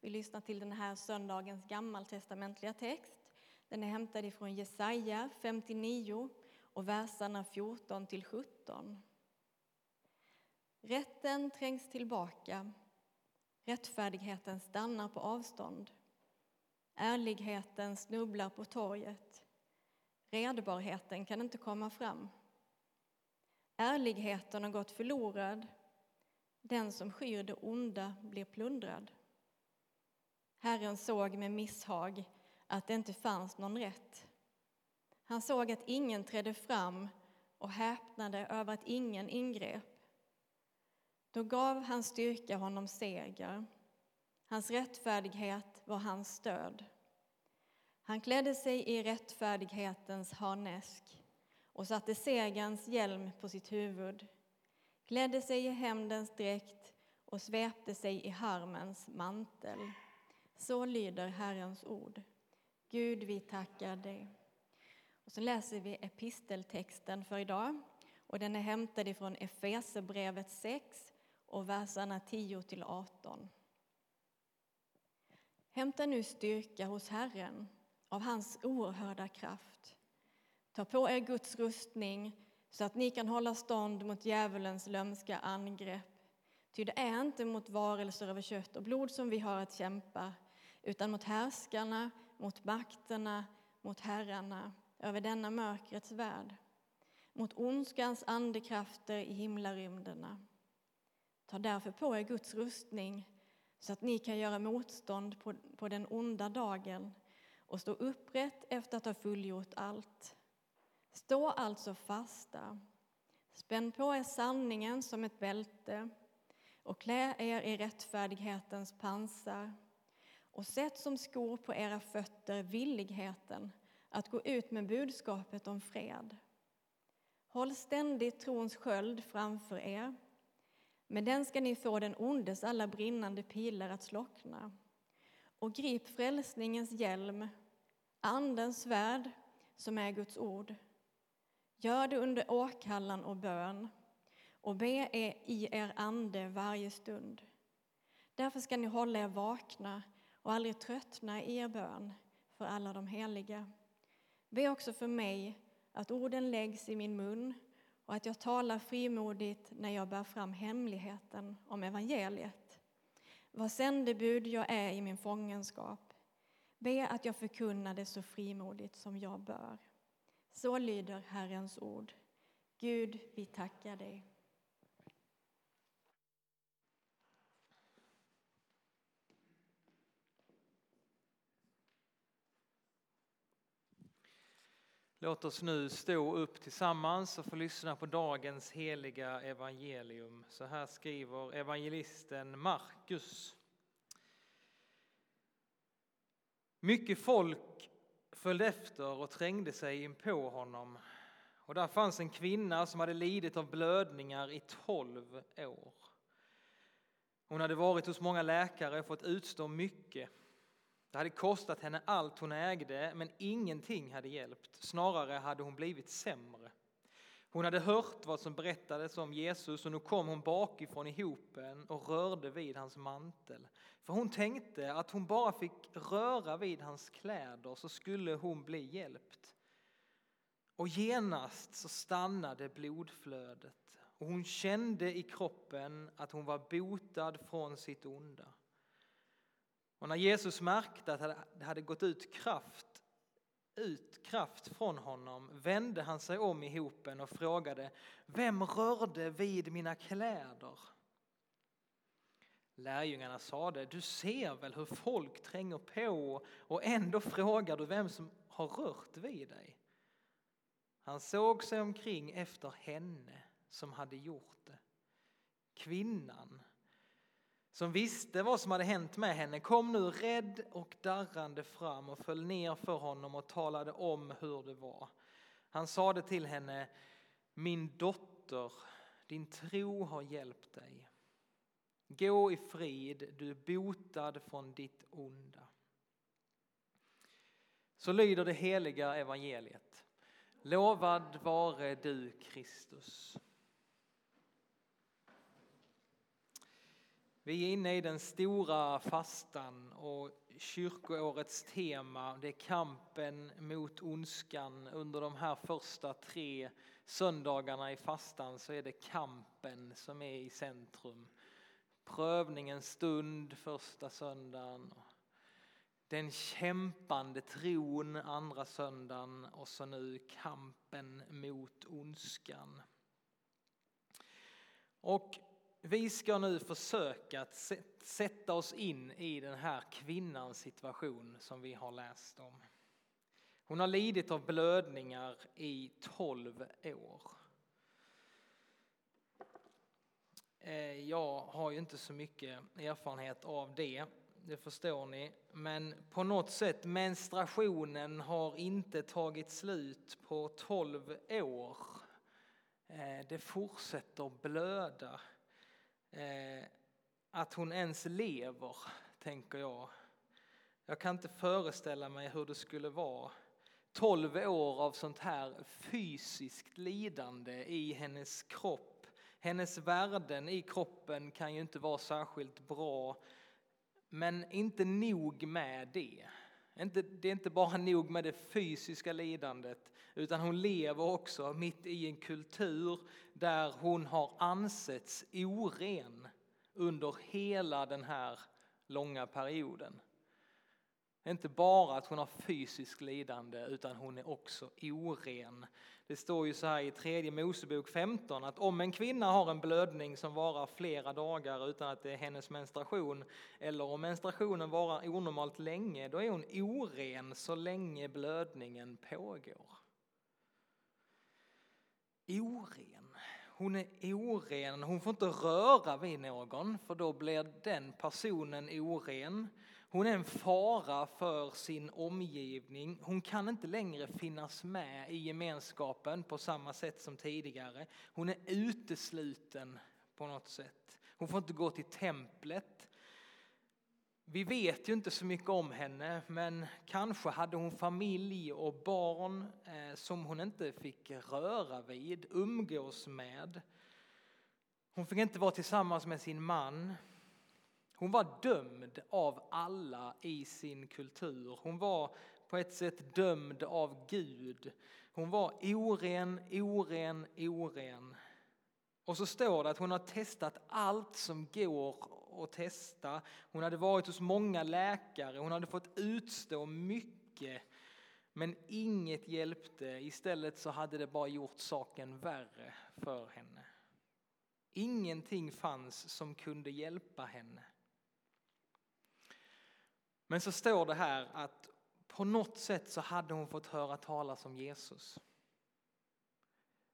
Vi lyssnar till den här söndagens gammaltestamentliga text. Den är hämtad ifrån Jesaja 59 och verserna 14 till 17. Rätten trängs tillbaka, rättfärdigheten stannar på avstånd. Ärligheten snubblar på torget. Redbarheten kan inte komma fram. Ärligheten har gått förlorad. Den som skyr det onda blir plundrad. Herren såg med misshag att det inte fanns någon rätt. Han såg att ingen trädde fram och häpnade över att ingen ingrep. Då gav hans styrka honom seger. Hans rättfärdighet var hans stöd. Han klädde sig i rättfärdighetens harnesk och satte segerns hjälm på sitt huvud, klädde sig i hämndens dräkt och svepte sig i harmens mantel. Så lyder Herrens ord. Gud, vi tackar dig. Och så läser vi episteltexten för idag. Och den är hämtad ifrån Efesebrevet 6 och verserna 10 till 18. Hämta nu styrka hos Herren av hans oerhörda kraft. Ta på er Guds rustning så att ni kan hålla stånd mot djävulens lömska angrepp. Ty det är inte mot varelser över kött och blod som vi har att kämpa utan mot härskarna, mot makterna, mot herrarna över denna mörkrets värld, mot ondskans andekrafter i himlarymderna. Ta därför på er Guds rustning så att ni kan göra motstånd på, på den onda dagen och stå upprätt efter att ha fullgjort allt. Stå alltså fasta. Spänn på er sanningen som ett bälte och klä er i rättfärdighetens pansar och sätt som skor på era fötter villigheten att gå ut med budskapet om fred. Håll ständigt trons sköld framför er. Med den ska ni få den ondes alla brinnande pilar att slockna. Och grip frälsningens hjälm, Andens svärd, som är Guds ord. Gör det under åkallan och bön och be er i er ande varje stund. Därför ska ni hålla er vakna och aldrig tröttna i er bön för alla de heliga. Be också för mig att orden läggs i min mun och att jag talar frimodigt när jag bär fram hemligheten om evangeliet. Vad sändebud jag är i min fångenskap. Be att jag förkunnar det så frimodigt som jag bör. Så lyder Herrens ord. Gud, vi tackar dig. Låt oss nu stå upp tillsammans och få lyssna på dagens heliga evangelium. Så här skriver evangelisten Markus. Mycket folk följde efter och trängde sig in på honom. Och där fanns en kvinna som hade lidit av blödningar i tolv år. Hon hade varit hos många läkare och fått utstå mycket. Det hade kostat henne allt hon ägde, men ingenting hade hjälpt. Snarare hade hon blivit sämre. Hon hade hört vad som berättades om Jesus och nu kom hon bakifrån i hopen och rörde vid hans mantel. För hon tänkte att hon bara fick röra vid hans kläder så skulle hon bli hjälpt. Och genast så stannade blodflödet och hon kände i kroppen att hon var botad från sitt onda. Och när Jesus märkte att det hade gått ut kraft, ut kraft från honom vände han sig om i hopen och frågade Vem rörde vid mina kläder? Lärjungarna sade, du ser väl hur folk tränger på och ändå frågar du vem som har rört vid dig? Han såg sig omkring efter henne som hade gjort det. Kvinnan som visste vad som hade hänt med henne kom nu rädd och darrande fram och föll ner för honom och talade om hur det var. Han sade till henne, min dotter, din tro har hjälpt dig. Gå i frid, du är botad från ditt onda. Så lyder det heliga evangeliet. Lovad vare du, Kristus. Vi är inne i den stora fastan och kyrkoårets tema det är kampen mot ondskan. Under de här första tre söndagarna i fastan så är det kampen som är i centrum. Prövningens stund första söndagen. Den kämpande tron andra söndagen och så nu kampen mot ondskan. Och vi ska nu försöka att sätta oss in i den här kvinnans situation som vi har läst om. Hon har lidit av blödningar i tolv år. Eh, jag har ju inte så mycket erfarenhet av det, det förstår ni. Men på något sätt, menstruationen har inte tagit slut på tolv år. Eh, det fortsätter blöda. Eh, att hon ens lever, tänker jag. Jag kan inte föreställa mig hur det skulle vara. Tolv år av sånt här fysiskt lidande i hennes kropp. Hennes värden i kroppen kan ju inte vara särskilt bra. Men inte nog med det. Det är inte bara nog med det fysiska lidandet utan hon lever också mitt i en kultur där hon har ansetts oren under hela den här långa perioden. Inte bara att hon har fysiskt lidande utan hon är också oren. Det står ju så här i tredje Mosebok 15 att om en kvinna har en blödning som varar flera dagar utan att det är hennes menstruation eller om menstruationen varar onormalt länge då är hon oren så länge blödningen pågår. Oren. Hon är oren, hon får inte röra vid någon för då blir den personen oren. Hon är en fara för sin omgivning. Hon kan inte längre finnas med i gemenskapen på samma sätt som tidigare. Hon är utesluten på något sätt. Hon får inte gå till templet. Vi vet ju inte så mycket om henne, men kanske hade hon familj och barn eh, som hon inte fick röra vid, umgås med. Hon fick inte vara tillsammans med sin man. Hon var dömd av alla i sin kultur. Hon var på ett sätt dömd av Gud. Hon var oren, oren, oren. Och så står det att hon har testat allt som går att testa. Hon hade varit hos många läkare, hon hade fått utstå mycket. Men inget hjälpte, istället så hade det bara gjort saken värre för henne. Ingenting fanns som kunde hjälpa henne. Men så står det här att på något sätt så hade hon fått höra talas om Jesus.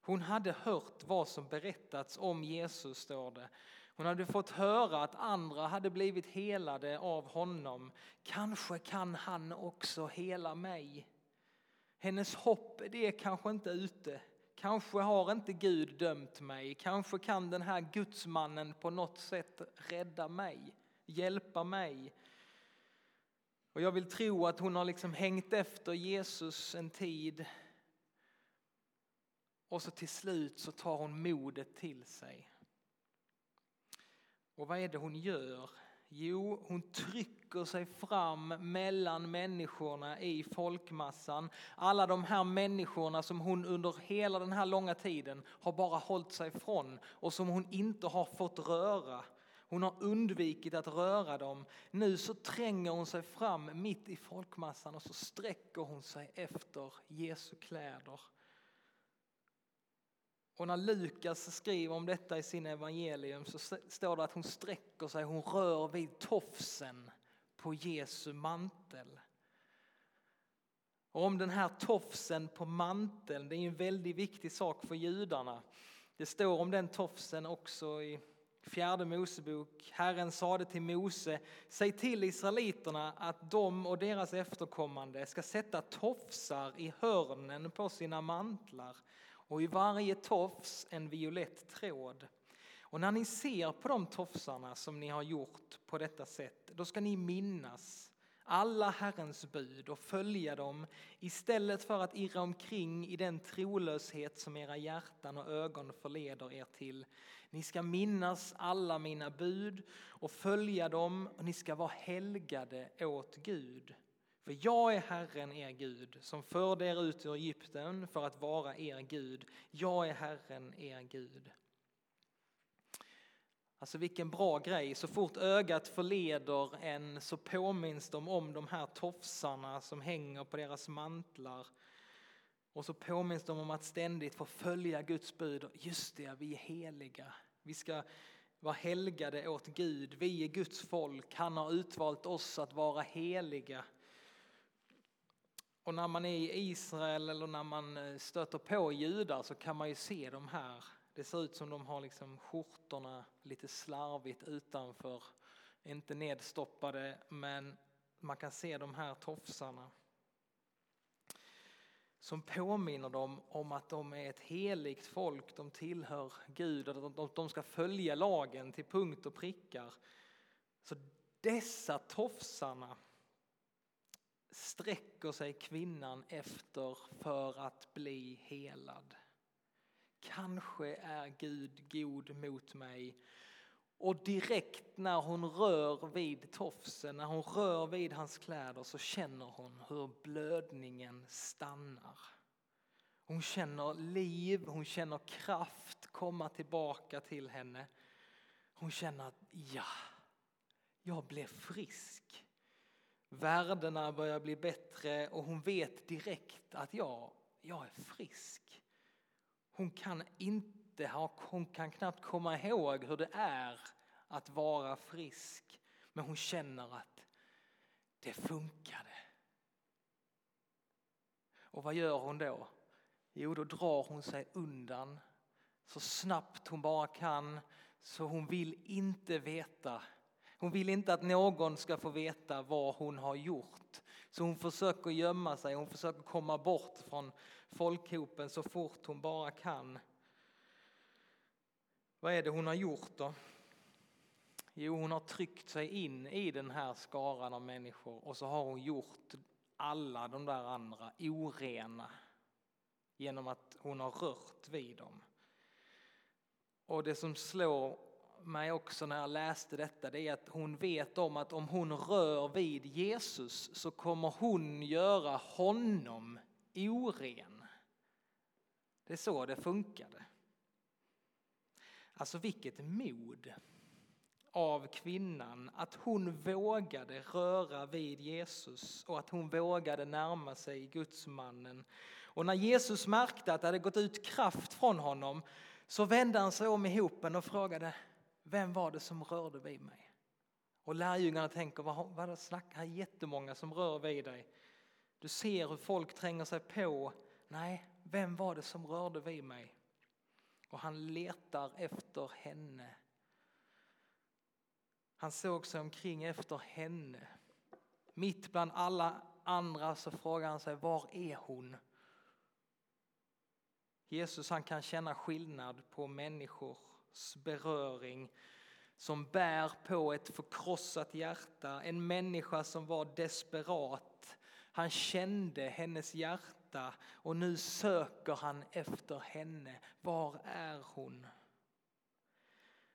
Hon hade hört vad som berättats om Jesus, står det. Hon hade fått höra att andra hade blivit helade av honom. Kanske kan han också hela mig. Hennes hopp det är kanske inte ute. Kanske har inte Gud dömt mig. Kanske kan den här gudsmannen på något sätt rädda mig, hjälpa mig. Och jag vill tro att hon har liksom hängt efter Jesus en tid. Och så till slut så tar hon modet till sig. Och vad är det hon gör? Jo, hon trycker sig fram mellan människorna i folkmassan. Alla de här människorna som hon under hela den här långa tiden har bara hållit sig från och som hon inte har fått röra. Hon har undvikit att röra dem. Nu så tränger hon sig fram mitt i folkmassan och så sträcker hon sig efter Jesu kläder. Och när Lukas skriver om detta i sin evangelium så står det att hon sträcker sig, hon rör vid tofsen på Jesu mantel. Och om den här tofsen på manteln, det är en väldigt viktig sak för judarna. Det står om den tofsen också i Fjärde Mosebok. Herren sade till Mose, säg till israeliterna att de och deras efterkommande ska sätta tofsar i hörnen på sina mantlar och i varje tofs en violett tråd. Och när ni ser på de tofsarna som ni har gjort på detta sätt, då ska ni minnas alla Herrens bud och följa dem istället för att irra omkring i den trolöshet som era hjärtan och ögon förleder er till. Ni ska minnas alla mina bud och följa dem och ni ska vara helgade åt Gud. För jag är Herren, er Gud, som förde er ut ur Egypten för att vara er Gud. Jag är Herren, er Gud. Alltså vilken bra grej. Så fort ögat förleder en så påminns de om de här tofsarna som hänger på deras mantlar. Och så påminns de om att ständigt få följa Guds bud. Just det, vi är heliga. Vi ska vara helgade åt Gud. Vi är Guds folk. Han har utvalt oss att vara heliga. Och när man är i Israel eller när man eh, stöter på judar så kan man ju se de här det ser ut som de har liksom skjortorna lite slarvigt utanför. Inte nedstoppade, men man kan se de här tofsarna. Som påminner dem om att de är ett heligt folk, de tillhör Gud och de ska följa lagen till punkt och prickar. Så dessa tofsarna sträcker sig kvinnan efter för att bli helad. Kanske är Gud god mot mig. Och direkt när hon rör vid tofsen, när hon rör vid hans kläder så känner hon hur blödningen stannar. Hon känner liv, hon känner kraft komma tillbaka till henne. Hon känner att ja, jag blev frisk. Värdena börjar bli bättre och hon vet direkt att ja, jag är frisk. Hon kan inte ha, hon kan knappt komma ihåg hur det är att vara frisk. Men hon känner att det funkade. Och vad gör hon då? Jo, då drar hon sig undan så snabbt hon bara kan. Så hon vill inte veta. Hon vill inte att någon ska få veta vad hon har gjort. Så hon försöker gömma sig, hon försöker komma bort från folkhopen så fort hon bara kan. Vad är det hon har gjort då? Jo, hon har tryckt sig in i den här skaran av människor och så har hon gjort alla de där andra orena genom att hon har rört vid dem. Och det som slår mig också när jag läste detta det är att hon vet om att om hon rör vid Jesus så kommer hon göra honom oren. Det är så det funkade. Alltså vilket mod av kvinnan att hon vågade röra vid Jesus och att hon vågade närma sig Gudsmannen. Och när Jesus märkte att det hade gått ut kraft från honom så vände han sig om i hopen och frågade vem var det som rörde vid mig? Och lärjungarna tänker, vad, vad snackar här jättemånga som rör vid dig? Du ser hur folk tränger sig på. Nej, vem var det som rörde vid mig? Och han letar efter henne. Han såg sig omkring efter henne. Mitt bland alla andra så frågar han sig, var är hon? Jesus han kan känna skillnad på människor beröring som bär på ett förkrossat hjärta, en människa som var desperat. Han kände hennes hjärta och nu söker han efter henne. Var är hon?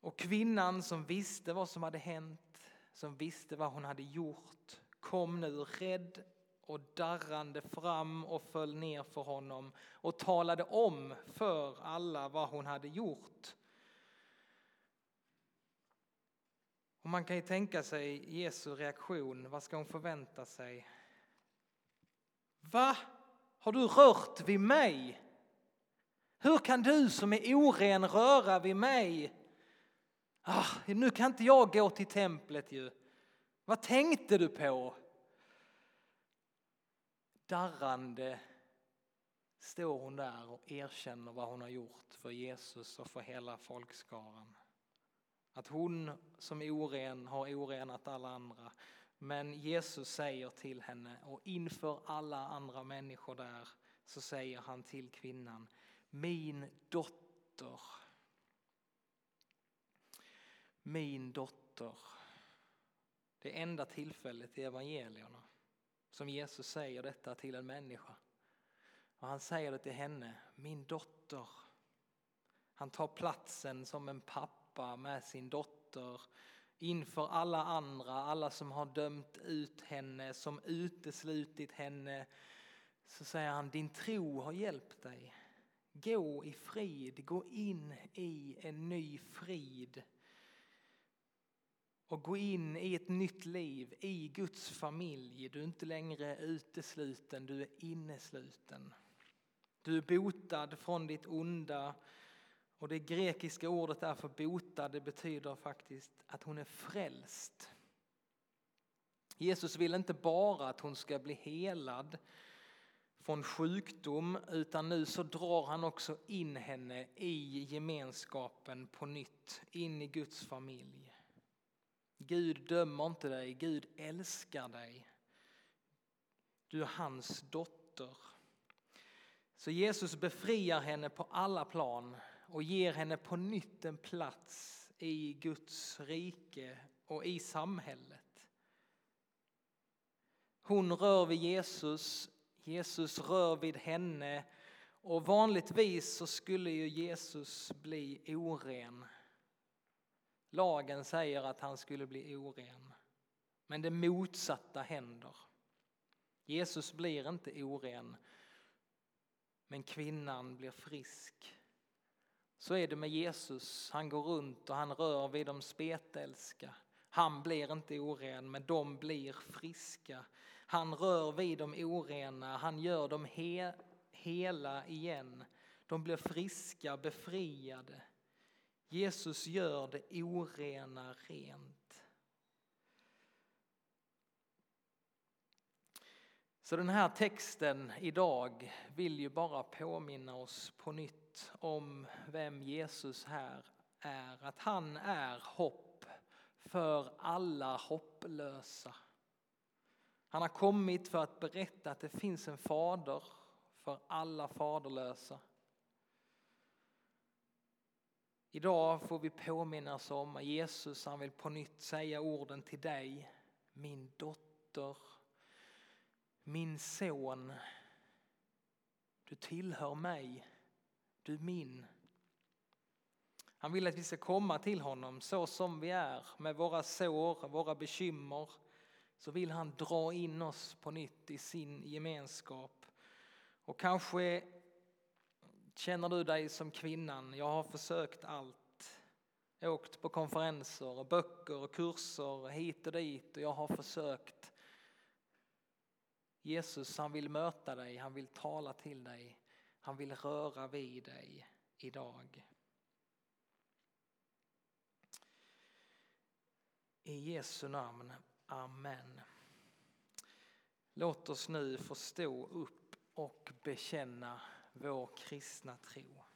Och kvinnan som visste vad som hade hänt, som visste vad hon hade gjort, kom nu rädd och darrande fram och föll ner för honom och talade om för alla vad hon hade gjort. Och man kan ju tänka sig Jesu reaktion, vad ska hon förvänta sig? Va? Har du rört vid mig? Hur kan du som är oren röra vid mig? Ah, nu kan inte jag gå till templet ju. Vad tänkte du på? Darrande står hon där och erkänner vad hon har gjort för Jesus och för hela folkskaran. Att hon som är oren har orenat alla andra. Men Jesus säger till henne och inför alla andra människor där så säger han till kvinnan Min dotter. Min dotter. Det enda tillfället i evangelierna som Jesus säger detta till en människa. Och han säger det till henne, min dotter. Han tar platsen som en pappa med sin dotter inför alla andra, alla som har dömt ut henne, som uteslutit henne. Så säger han, din tro har hjälpt dig. Gå i frid, gå in i en ny frid. Och gå in i ett nytt liv, i Guds familj. Du är inte längre utesluten, du är innesluten. Du är botad från ditt onda. Och det grekiska ordet där för botad, det betyder faktiskt att hon är frälst. Jesus vill inte bara att hon ska bli helad från sjukdom utan nu så drar han också in henne i gemenskapen på nytt, in i Guds familj. Gud dömer inte dig, Gud älskar dig. Du är hans dotter. Så Jesus befriar henne på alla plan och ger henne på nytt en plats i Guds rike och i samhället. Hon rör vid Jesus, Jesus rör vid henne och vanligtvis så skulle ju Jesus bli oren. Lagen säger att han skulle bli oren, men det motsatta händer. Jesus blir inte oren, men kvinnan blir frisk. Så är det med Jesus. Han går runt och han rör vid de spetälska. Han blir inte oren, men de blir friska. Han rör vid de orena, han gör dem he hela igen. De blir friska, befriade. Jesus gör det orena rent. Så den här texten idag vill ju bara påminna oss på nytt om vem Jesus här är. Att han är hopp för alla hopplösa. Han har kommit för att berätta att det finns en fader för alla faderlösa. Idag får vi påminnas om att Jesus han vill på nytt säga orden till dig, min dotter, min son. Du tillhör mig, du min. Han vill att vi ska komma till honom så som vi är med våra sår, våra bekymmer. Så vill han dra in oss på nytt i sin gemenskap. Och kanske känner du dig som kvinnan, jag har försökt allt. Åkt på konferenser och böcker och kurser hit och dit och jag har försökt. Jesus han vill möta dig, han vill tala till dig, han vill röra vid dig idag. I Jesu namn, Amen. Låt oss nu få stå upp och bekänna vår kristna tro.